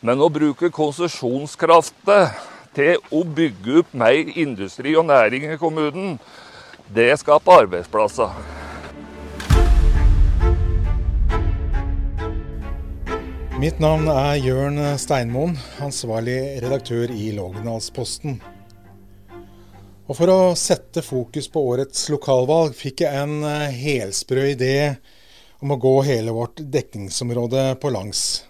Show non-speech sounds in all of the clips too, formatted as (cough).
Men å bruke konsesjonskraften til å bygge opp mer industri og næring i kommunen, det skaper arbeidsplasser. Mitt navn er Jørn Steinmoen, ansvarlig redaktør i Lågendalsposten. Og For å sette fokus på årets lokalvalg fikk jeg en eh, helsprø idé om å gå hele vårt dekningsområde på langs.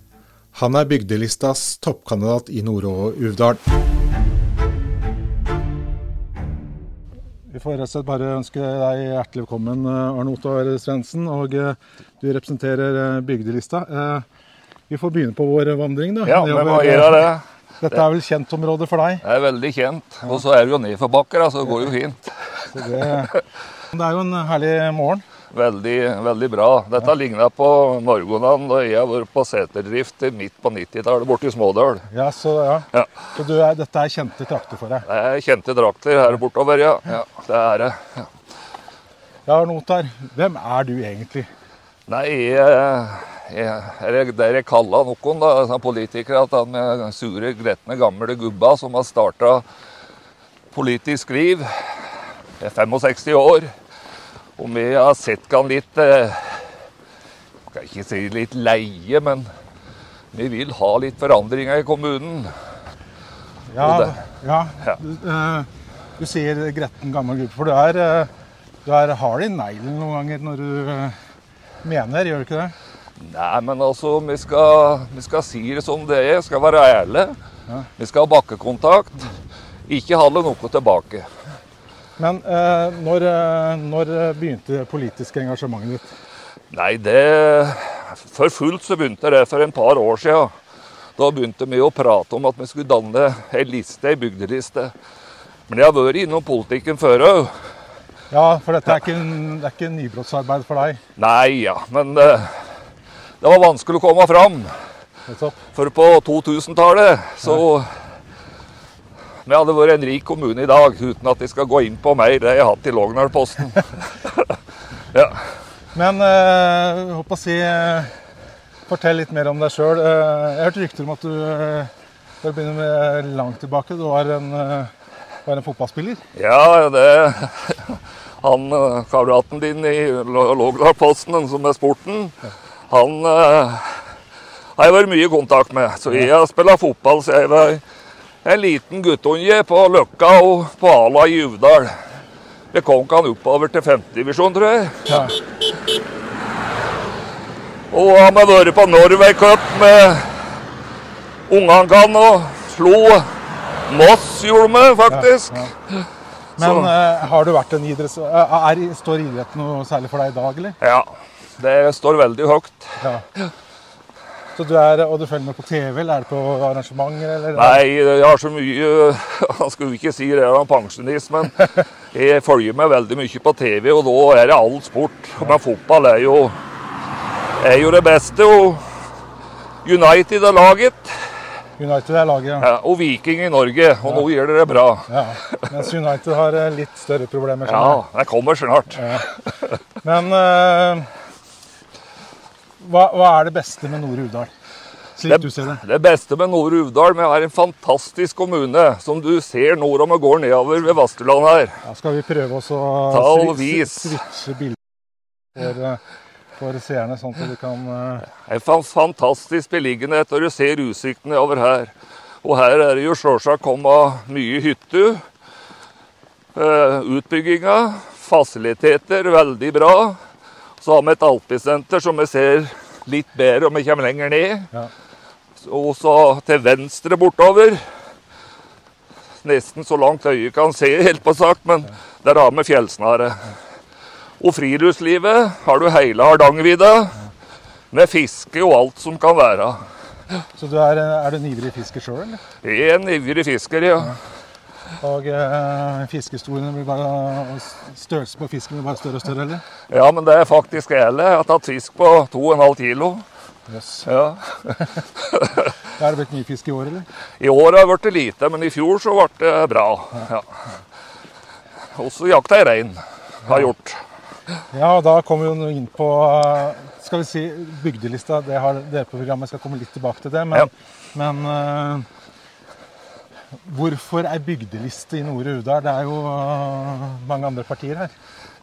Han er bygdelistas toppkandidat i Nord-Uvdal. Vi får rett og slett bare ønske deg hjertelig velkommen, Arne Ottar Svendsen. Og eh, du representerer eh, bygdelista. Eh, vi får begynne på vår vandring, da. Ja, vi må gjøre det. Dette er vel kjent område for deg? Det er veldig kjent. Og så er det jo nedforbakker, så det går jo fint. Det, det er jo en herlig morgen. Veldig, veldig bra. Dette ligner på Norgonan da jeg har vært på seterdrift midt på 90-tallet borte i Smådøl. Ja, Så, ja. Ja. så du er, dette er kjente trakter for deg? Det er kjente trakter her bortover, ja. ja det er det. Ja. Ja, Arne Ottar, hvem er du egentlig? Nei, jeg, jeg, jeg, det jeg kaller noen da, som politikere, at han med sure, gretne, gamle gubba som har starta politisk liv. Jeg er 65 år. Og vi har sett han litt eh, skal ikke si litt leie, men vi vil ha litt forandringer i kommunen. Ja, det- ja. Ja. Du, uh, du sier gretten gammel gruppe, for du er, eh, du er hard i neglen noen ganger når du uh, mener, gjør du ikke det? Nei, men altså, vi skal, vi skal si det som det er. Skal være ærlige. Ja. Vi skal ha bakkekontakt. Ikke holde noe tilbake. Men eh, når, eh, når begynte det politiske engasjementet ditt? Nei, det For fullt så begynte det for en par år siden. Da begynte vi å prate om at vi skulle danne ei liste, ei bygdeliste. Men jeg har vært innom politikken før òg. Ja, for dette er ikke, det er ikke nybrottsarbeid for deg. Nei ja, men eh, det var vanskelig å komme fram. For på 2000-tallet så Vi hadde vært en rik kommune i dag, uten at de skal gå inn på mer det jeg har hatt i Lågendalsposten. (laughs) ja. Men eh, jeg håper å si eh, Fortell litt mer om deg sjøl. jeg hørte hørt rykter om at du eh, For å begynne med langt tilbake, du var en, eh, var en fotballspiller. ja, det Han eh, kameraten din i Lå- Lågendalsposten, som er sporten, han eh, har jeg vært mye i kontakt med. Så jeg har spilt fotball siden jeg var en liten guttunge på Løkka og på Ala i Uvdal. Det kom ikke han oppover til femtedivisjon, tror jeg. Ja. Og han har vært på Norway Cup med ungene kan og slo Moss, gjorde vi faktisk. Ja, Men Så- eh, har du vært en idretts... er, står idretten noe særlig for deg i dag, eller? Ja, det står veldig høyt. Ja. Så du er, og du følger med på TV, eller er det på arrangementer? Eller? Nei, jeg har så mye (laughs) Jeg skulle ikke si det, jeg er pensjonist, men jeg følger med veldig mye på TV, og da er det all sport. Men fotball er jo, er jo det beste. Og United er laget, United er laget, ja. ja, og Viking i Norge. Og nå gjør dere det bra. ja. Mens United har eh, litt større problemer. skjønner Ja, det kommer snart. Ja. Men eh, hva, hva er det beste med Nord Uvdal? Slik Det- det. Beste med Nord-Uvdal er en fantastisk kommune, som du ser når vi går nedover ved Vasterland her. Ja, skal vi prøve oss å og switche bilder for, eh, for seerne, sånn at vi kan uh... En fan- fantastisk beliggenhet, og du ser utsikten nedover her. Og her er det jo selvsagt kommet mye hytter. Uh, utbygginga, fasiliteter, veldig bra. Så har vi et alpisenter som vi ser litt bedre om vi kommer lenger ned. Ja. Og så til venstre bortover. Nesten så langt øyet kan se, helt på sagt, men der har vi fjellsnare. Og friluftslivet har du hele Hardangervidda, med fiske og alt som kan være. Så du er, er du en ivrig fisker sjøl, eller? Jeg er en ivrig fisker, ja. Og eh, fiskestorene blir bare Størrelsen på fisken blir bare større og større, eller? Ja, men det er faktisk reelle. Jeg har tatt fisk på 2,5 kilo. Yes. Ja. (laughs) (laughs) Er det blitt mye fisk i år, eller? I år har det blitt lite, men i fjor så ble det bra. Ja. Også jakta jeg rein. Har gjort. Ja, og da kommer vi jo inn på eh, skal vi si, bygdelista. Det har dere på programmet. Jeg skal komme litt tilbake til det. Men, Ja. men eh, hvorfor ei bygdeliste i Nore Udal? Det er jo eh, mange andre partier her.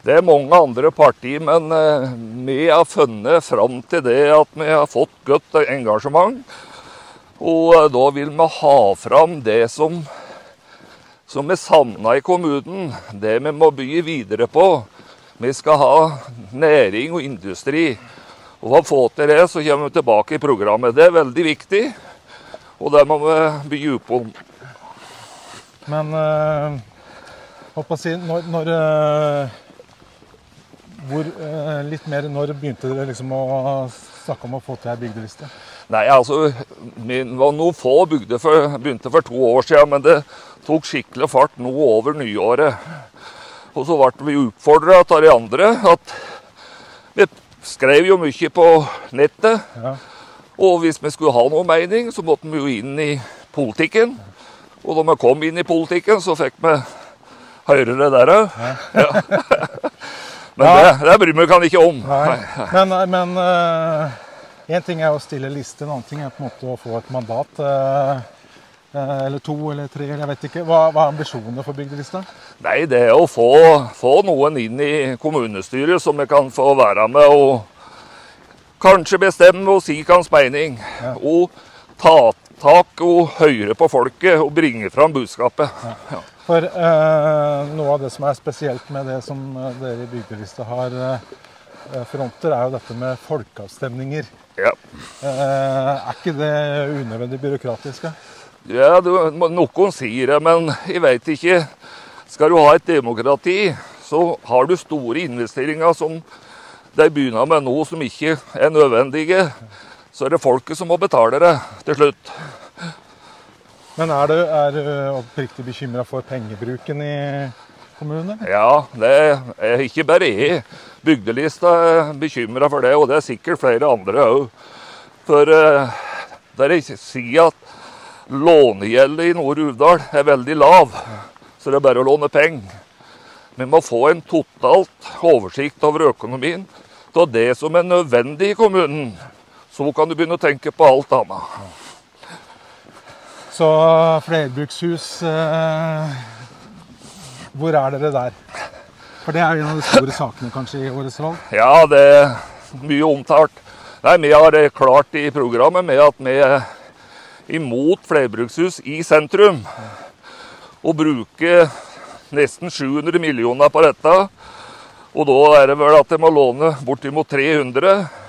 Det er mange andre partier, men eh, vi har funnet fram til det at vi har fått godt engasjement. Og eh, da vil vi ha fram det som, som vi savna i kommunen. Det vi må bygge videre på. Vi skal ha næring og industri. Og For å få til det, så kommer vi tilbake i programmet. Det er veldig viktig, og det må vi bygge på. Men uh, si, når, når eh, hvor, eh, Litt mer når begynte dere liksom å snakke om å få til ei bygdeliste? Nei, altså, vi var noen få bygder for, begynte for to år siden, men det tok skikkelig fart nå over nyåret. Og så ble vi utfordra av de andre at vi skrev jo mye på nettet. Ja. Og hvis vi skulle ha noe mening, så måtte vi jo inn i politikken. Og da vi kom inn i politikken, så fikk vi høre det der òg. Ja. (laughs) Men det, det bryr vi oss ikke om. Nei. Men, men én ting er å stille liste, en annen ting er på en måte å få et mandat. eh, eh, eller to eller tre, eller jeg vet ikke. Hva, hva er ambisjonene for bygdelista? Nei, det er å få, få noen inn i kommunestyret som vi kan få være med og kanskje bestemme og si hans mening. Ja. Og ta tak og høre på folket og bringe fram budskapet. (laughs) Ja. For eh, noe av det som er spesielt med det som eh, dere i bygdelista har eh, fronter, er jo dette med folkeavstemninger. Ja. Eh, er ikke det unødvendig byråkratisk? Ja, du, noen sier det, men jeg veit ikke. Skal du ha et demokrati, så har du store investeringer som de begynner med nå, som ikke er nødvendige. Så er det folket som må betale det til slutt. Men er du, er du oppriktig bekymra for pengebruken i kommunen? eller? Ja, det er ikke bare jeg. Bygdelista er bekymra for det, og det er sikkert flere andre òg. For eh, der jeg sier at lånegjeldet i Nord-Uvdal er veldig lav, så det er bare å låne penger. Vi må få en totalt oversikt over økonomien av det som er nødvendig i kommunen. Så kan du begynne å tenke på alt annet. Så flerbrukshus eh, Hvor er dere der? For det er en av de store sakene kanskje i årets valg. Ja, det er mye omtalt. Nei, Vi har det klart i programmet med at vi er imot flerbrukshus i sentrum. Og bruker nesten 700 millioner på dette. Og da er det vel at de må låne bortimot 300.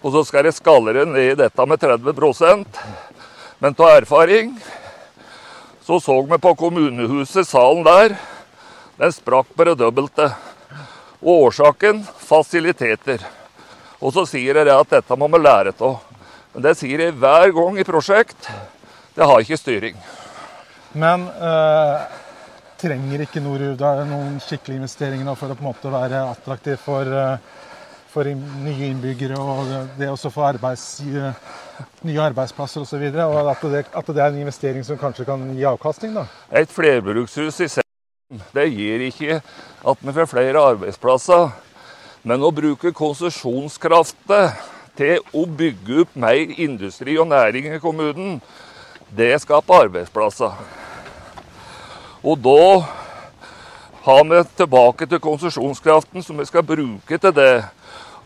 Og så skal jeg skalle det ned i dette med 30% Men av erfaring så så vi på kommunehuset, salen der. Den sprakk på det dobbelte. Og årsaken fasiliteter. Og så sier jeg at dette må vi lære av. Men det sier jeg hver gang i prosjekt. Det har ikke styring. Men øh, trenger ikke Nord-Uvdal noen skikkelige investeringer for å på en måte være attraktiv for, eh, for nye innbyggere og det, å få arbeids, eh, nye arbeidsplasser osv. Og, så og at det, at det er en investering som kanskje kan gi avkastning? da. Et flerbrukshus i sentrum, det gir ikke at vi får flere arbeidsplasser. Men å bruke konsesjonskraften til å bygge opp mer industri og næring i kommunen, det skaper arbeidsplasser. Og da har med tilbake til konsesjonskraften som vi skal bruke til det.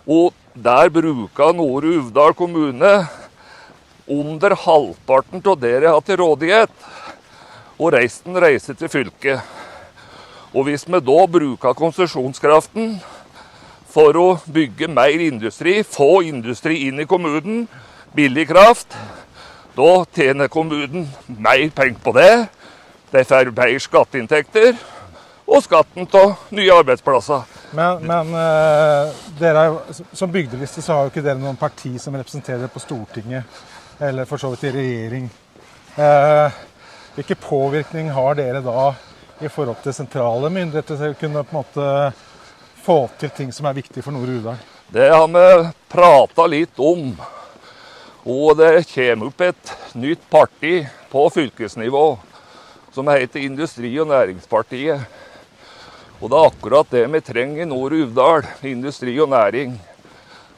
Og der bruker Nore Uvdal kommune under halvparten av det de har til rådighet. Og resten reiser til fylket. Og hvis vi da bruker konsesjonskraften for å bygge mer industri, få industri inn i kommunen, billig kraft, da tjener kommunen mer penger på det. De får mer skatteinntekter og skatten av nye arbeidsplasser. Men, men eh, dere er som bygdeliste så har jo ikke dere noen parti som representerer på Stortinget. eller for så vidt i regjering. Eh, hvilken påvirkning har dere da i forhold til sentrale myndigheter til å kunne på en måte få til ting som er viktig for Nord-Uvdal? Det har vi prata litt om. Og det kommer opp et nytt parti på fylkesnivå som heter Industri- og Næringspartiet. Og det er akkurat det vi trenger i Nord-Uvdal. Industri og næring.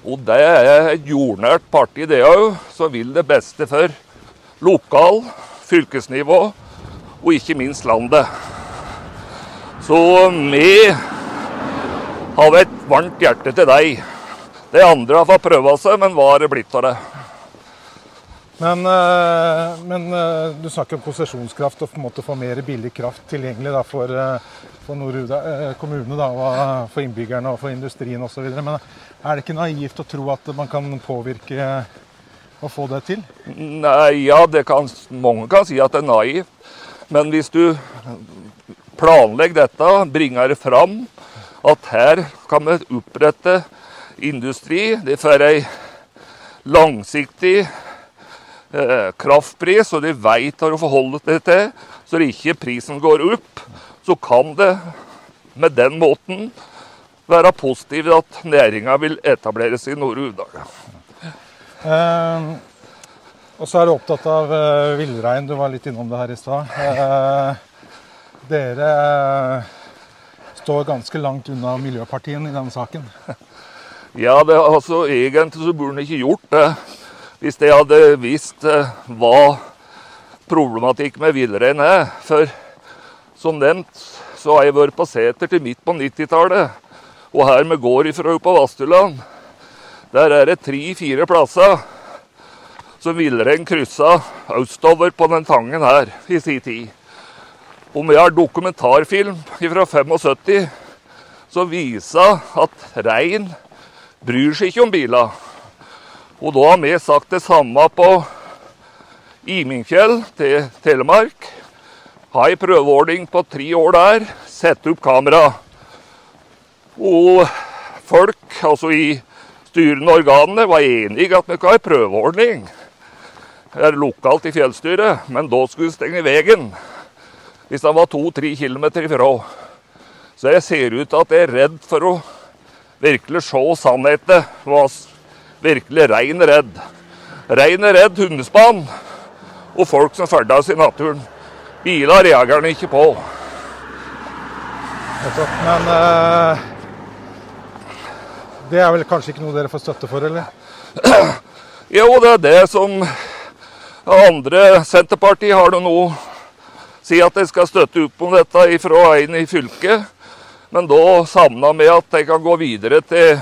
Og det er et jordnært parti, det òg, som vil det beste for lokal, fylkesnivå og ikke minst landet. Så vi har et varmt hjerte til deg. De andre har fått prøve seg, men hva har det blitt av det? Men, eh, men eh, du snakker om konsesjonskraft og på en måte få mer billig kraft tilgjengelig da, for, eh, for Nord-Uvdal kommune da, og for innbyggerne og for industrien osv. Men er det ikke naivt å tro at man kan påvirke og få det til? Nei, ja, kan, mange kan si at det er naivt. Men hvis du planlegger dette, bringer det fram at her kan vi opprette industri, det får ei langsiktig kraftpris, og de veit hva de forholder seg til, så ikke prisen går opp, så kan det med den måten være positivt at næringa vil etableres i Nord-Uvdal. Eh, og så er du opptatt av uh, villrein. Du var litt innom det her i stad. Eh, dere eh, står ganske langt unna miljøpartiene i denne saken. Ja, det, altså egentlig så burde en ikke gjort det. Hvis jeg hadde visst eh, hva problematikk med villrein er. For som nevnt så har jeg vært på seter til midt på 90-tallet. Og her vi går ifra på Vastuland, der er det tre-fire plasser som villrein kryssa østover på den tangen her i sin tid. Om vi har dokumentarfilm fra 75 som viser at rein bryr seg ikke om biler. Og da har vi sagt det samme på Imingfjell til Telemark. Ha ei prøveordning på tre år der. Sette opp kamera. Og folk, altså i styrende organene, var enige at vi ikke ha ei prøveordning. Det er lokalt i fjellstyret, men da skulle vi stenge veien. Hvis han var to-tre kilometer ifra. Så jeg ser ut til at jeg er redd for å virkelig se sannheten virkelig rein redd. Rein redd hundespann og folk som ferdes i naturen. Biler reagerer han ikke på. Men uh, det er vel kanskje ikke noe dere får støtte for, eller? (clears throat) Jo, det er det som andre Senterpartiet har det nå. Si at de skal støtte opp om dette fra en i fylket. Men da savna vi at de kan gå videre til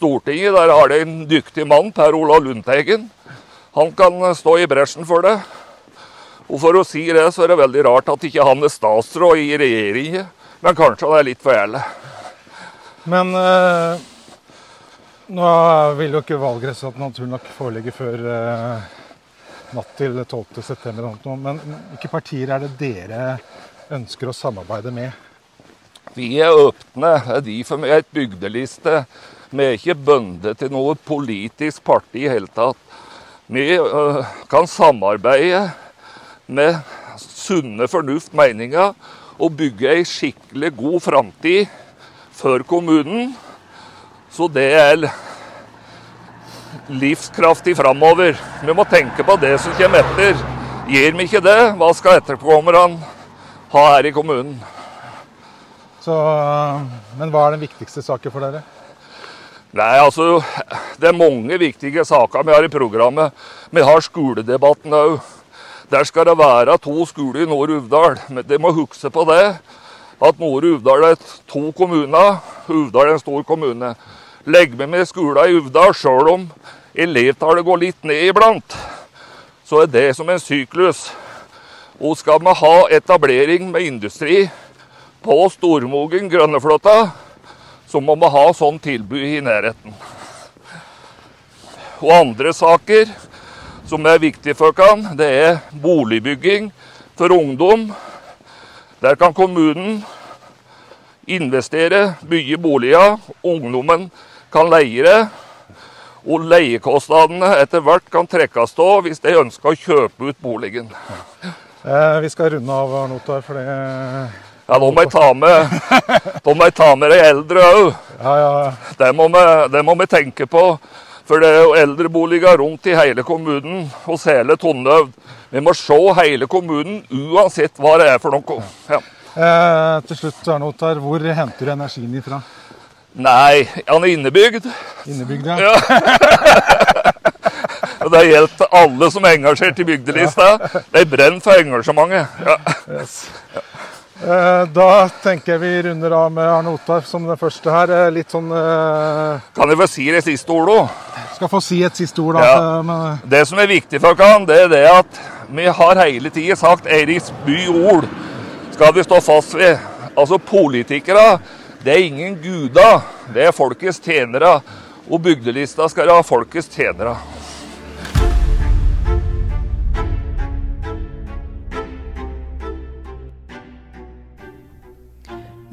Stortinget. Der har de en dyktig mann, Per Olav Lundteigen. Han kan stå i bresjen for det. Og for å si det, så er det veldig rart at ikke han er statsråd i regjeringen. Men kanskje han er litt for ærlig. Men eh, nå vil jo ikke valgresultatet naturlig nok foreligge før eh, natt til 12.9. Men hvilke partier er det dere ønsker å samarbeide med? Vi er åpne. Er de som er et bygdeliste vi er ikke bundet til noe politisk parti i hele tatt. Vi uh, kan samarbeide med sunne fornuft meninger og bygge ei skikkelig god framtid for kommunen. Så det er livskraftig framover. Vi må tenke på det som kommer etter. Gir vi ikke det, hva skal etterkommerne ha her i kommunen? Så, men hva er den viktigste saken for dere? Nei, altså Det er mange viktige saker vi har i programmet. Vi har skoledebatten òg. Der skal det være to skoler i Nord-Uvdal. Men de må huske på det. At Nord-Uvdal er to kommuner. Uvdal er en stor kommune. Legger vi med skolen i Uvdal, sjøl om elevtallet går litt ned iblant, så er det som en syklus. Og skal vi ha etablering med industri på Stormogen Grønneflåtta, så må vi ha sånn tilbud i nærheten. Og andre saker som er viktige for oss, det er boligbygging for ungdom. Der kan kommunen investere, bygge boliger. Ungdommen kan leie det. Og leiekostnadene etter hvert kan trekkes av hvis de ønsker å kjøpe ut boligen. Eh, vi skal runde av, Arnotar, for det Ja, da må jeg ta med, da må jeg ta med de eldre òg. Ja, ja. Det, må vi- det må vi tenke på. For det er jo eldreboliger rundt i hele kommunen hos hele Tonnøv. Vi må se hele kommunen uansett hva det er for noe. Ja. Eh, til slutt, Arne Ottar, hvor henter du energien ifra? Nei, han er innebygd. Innebygd, Ja. (laughs) Og Det gjelder alle som er engasjert i bygdelista. De brenner for engasjementet. Ja. Yes. Eh, da tenker jeg vi runder av med Arne Ottar som den første her. Eh, litt sånn eh, Kan jeg få si det siste ordet òg? Skal få si et siste ord, da. Ja. Men, Det som er viktig for oss, det er det at vi har hele tida sagt Eiriks by ord skal vi stå fast ved. Altså politikere, det er ingen guder. Det er folkets tjenere. Og bygdelista skal være folkets tjenere.